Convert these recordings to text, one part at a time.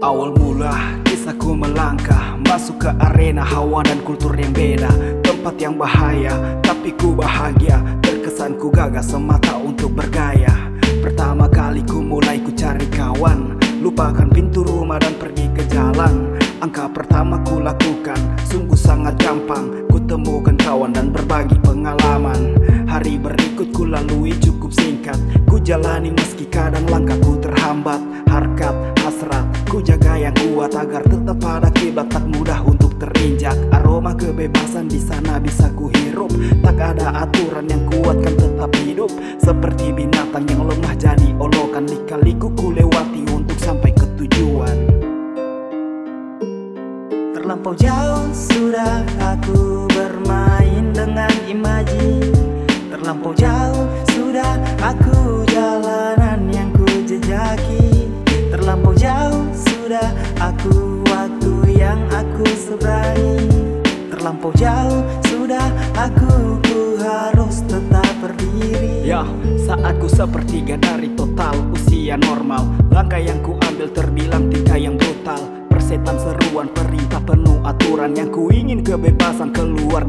Awal mula kisahku melangkah. Masuk ke arena hawa dan kultur yang beda. Tempat yang bahaya tapi ku bahagia. Terkesan ku gagas semata untuk bergaya. Pertama kali ku mulai ku cari kawan. Lupakan pintu rumah dan pergi ke jalan. Angka pertama ku lakukan Sungguh sangat gampang. Ku temukan kawan dan berbagi pengalaman. Hari berikut ku lalui cukup singkat. Ku jalani meski kadang langkahku terhambat. Harkat, ku yang kuat Agar tetap pada kiblat tak mudah untuk terinjak. Aroma kebebasan di sana bisa ku hirup Tak ada aturan yang kuat kan tetap hidup. Seperti binatang yang lemah jadi olokan. Lika-liku ku lewati untuk sampai ke tujuan. Terlampau jauh sudah aku bermain dengan imaji Terlampau jauh sudah aku waktu yang aku seberangi Terlampau jauh sudah aku ku harus tetap berdiri. Ya, saat ku sepertiga dari total usia normal. Langkah yang ku ambil terbilang tingkah yang brutal. Persetan seruan perintah penuh aturan Yang ku ingin kebebasan keluar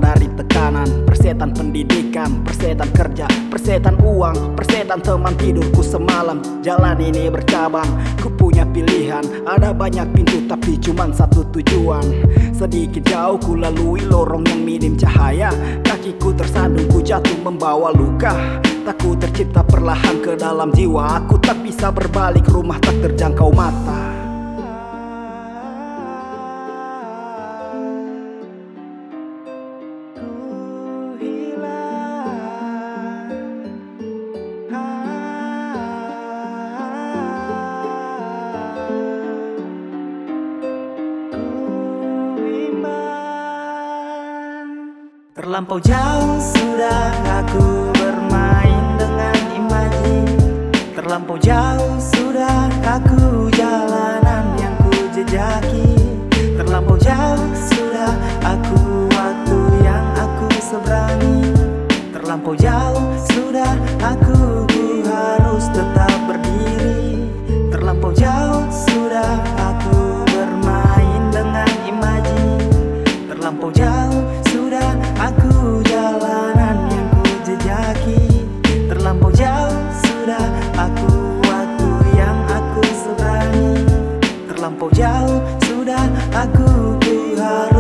pendidikan, persetan kerja, persetan uang Persetan teman tidurku semalam. Jalan ini bercabang, ku punya pilihan. Ada banyak pintu tapi cuma satu tujuan. Sedikit jauh ku lalui lorong yang minim cahaya. Kakiku tersandung ku jatuh membawa luka. Tak ku tercipta perlahan ke dalam jiwa Aku tak bisa berbalik. Rumah tak terjangkau mata Terlampau jauh sudah aku bermain dengan imaji Terlampau jauh sudah aku jalanan yang ku jejaki. Terlampau jauh sudah terlampau jauh. Sudah aku kuharap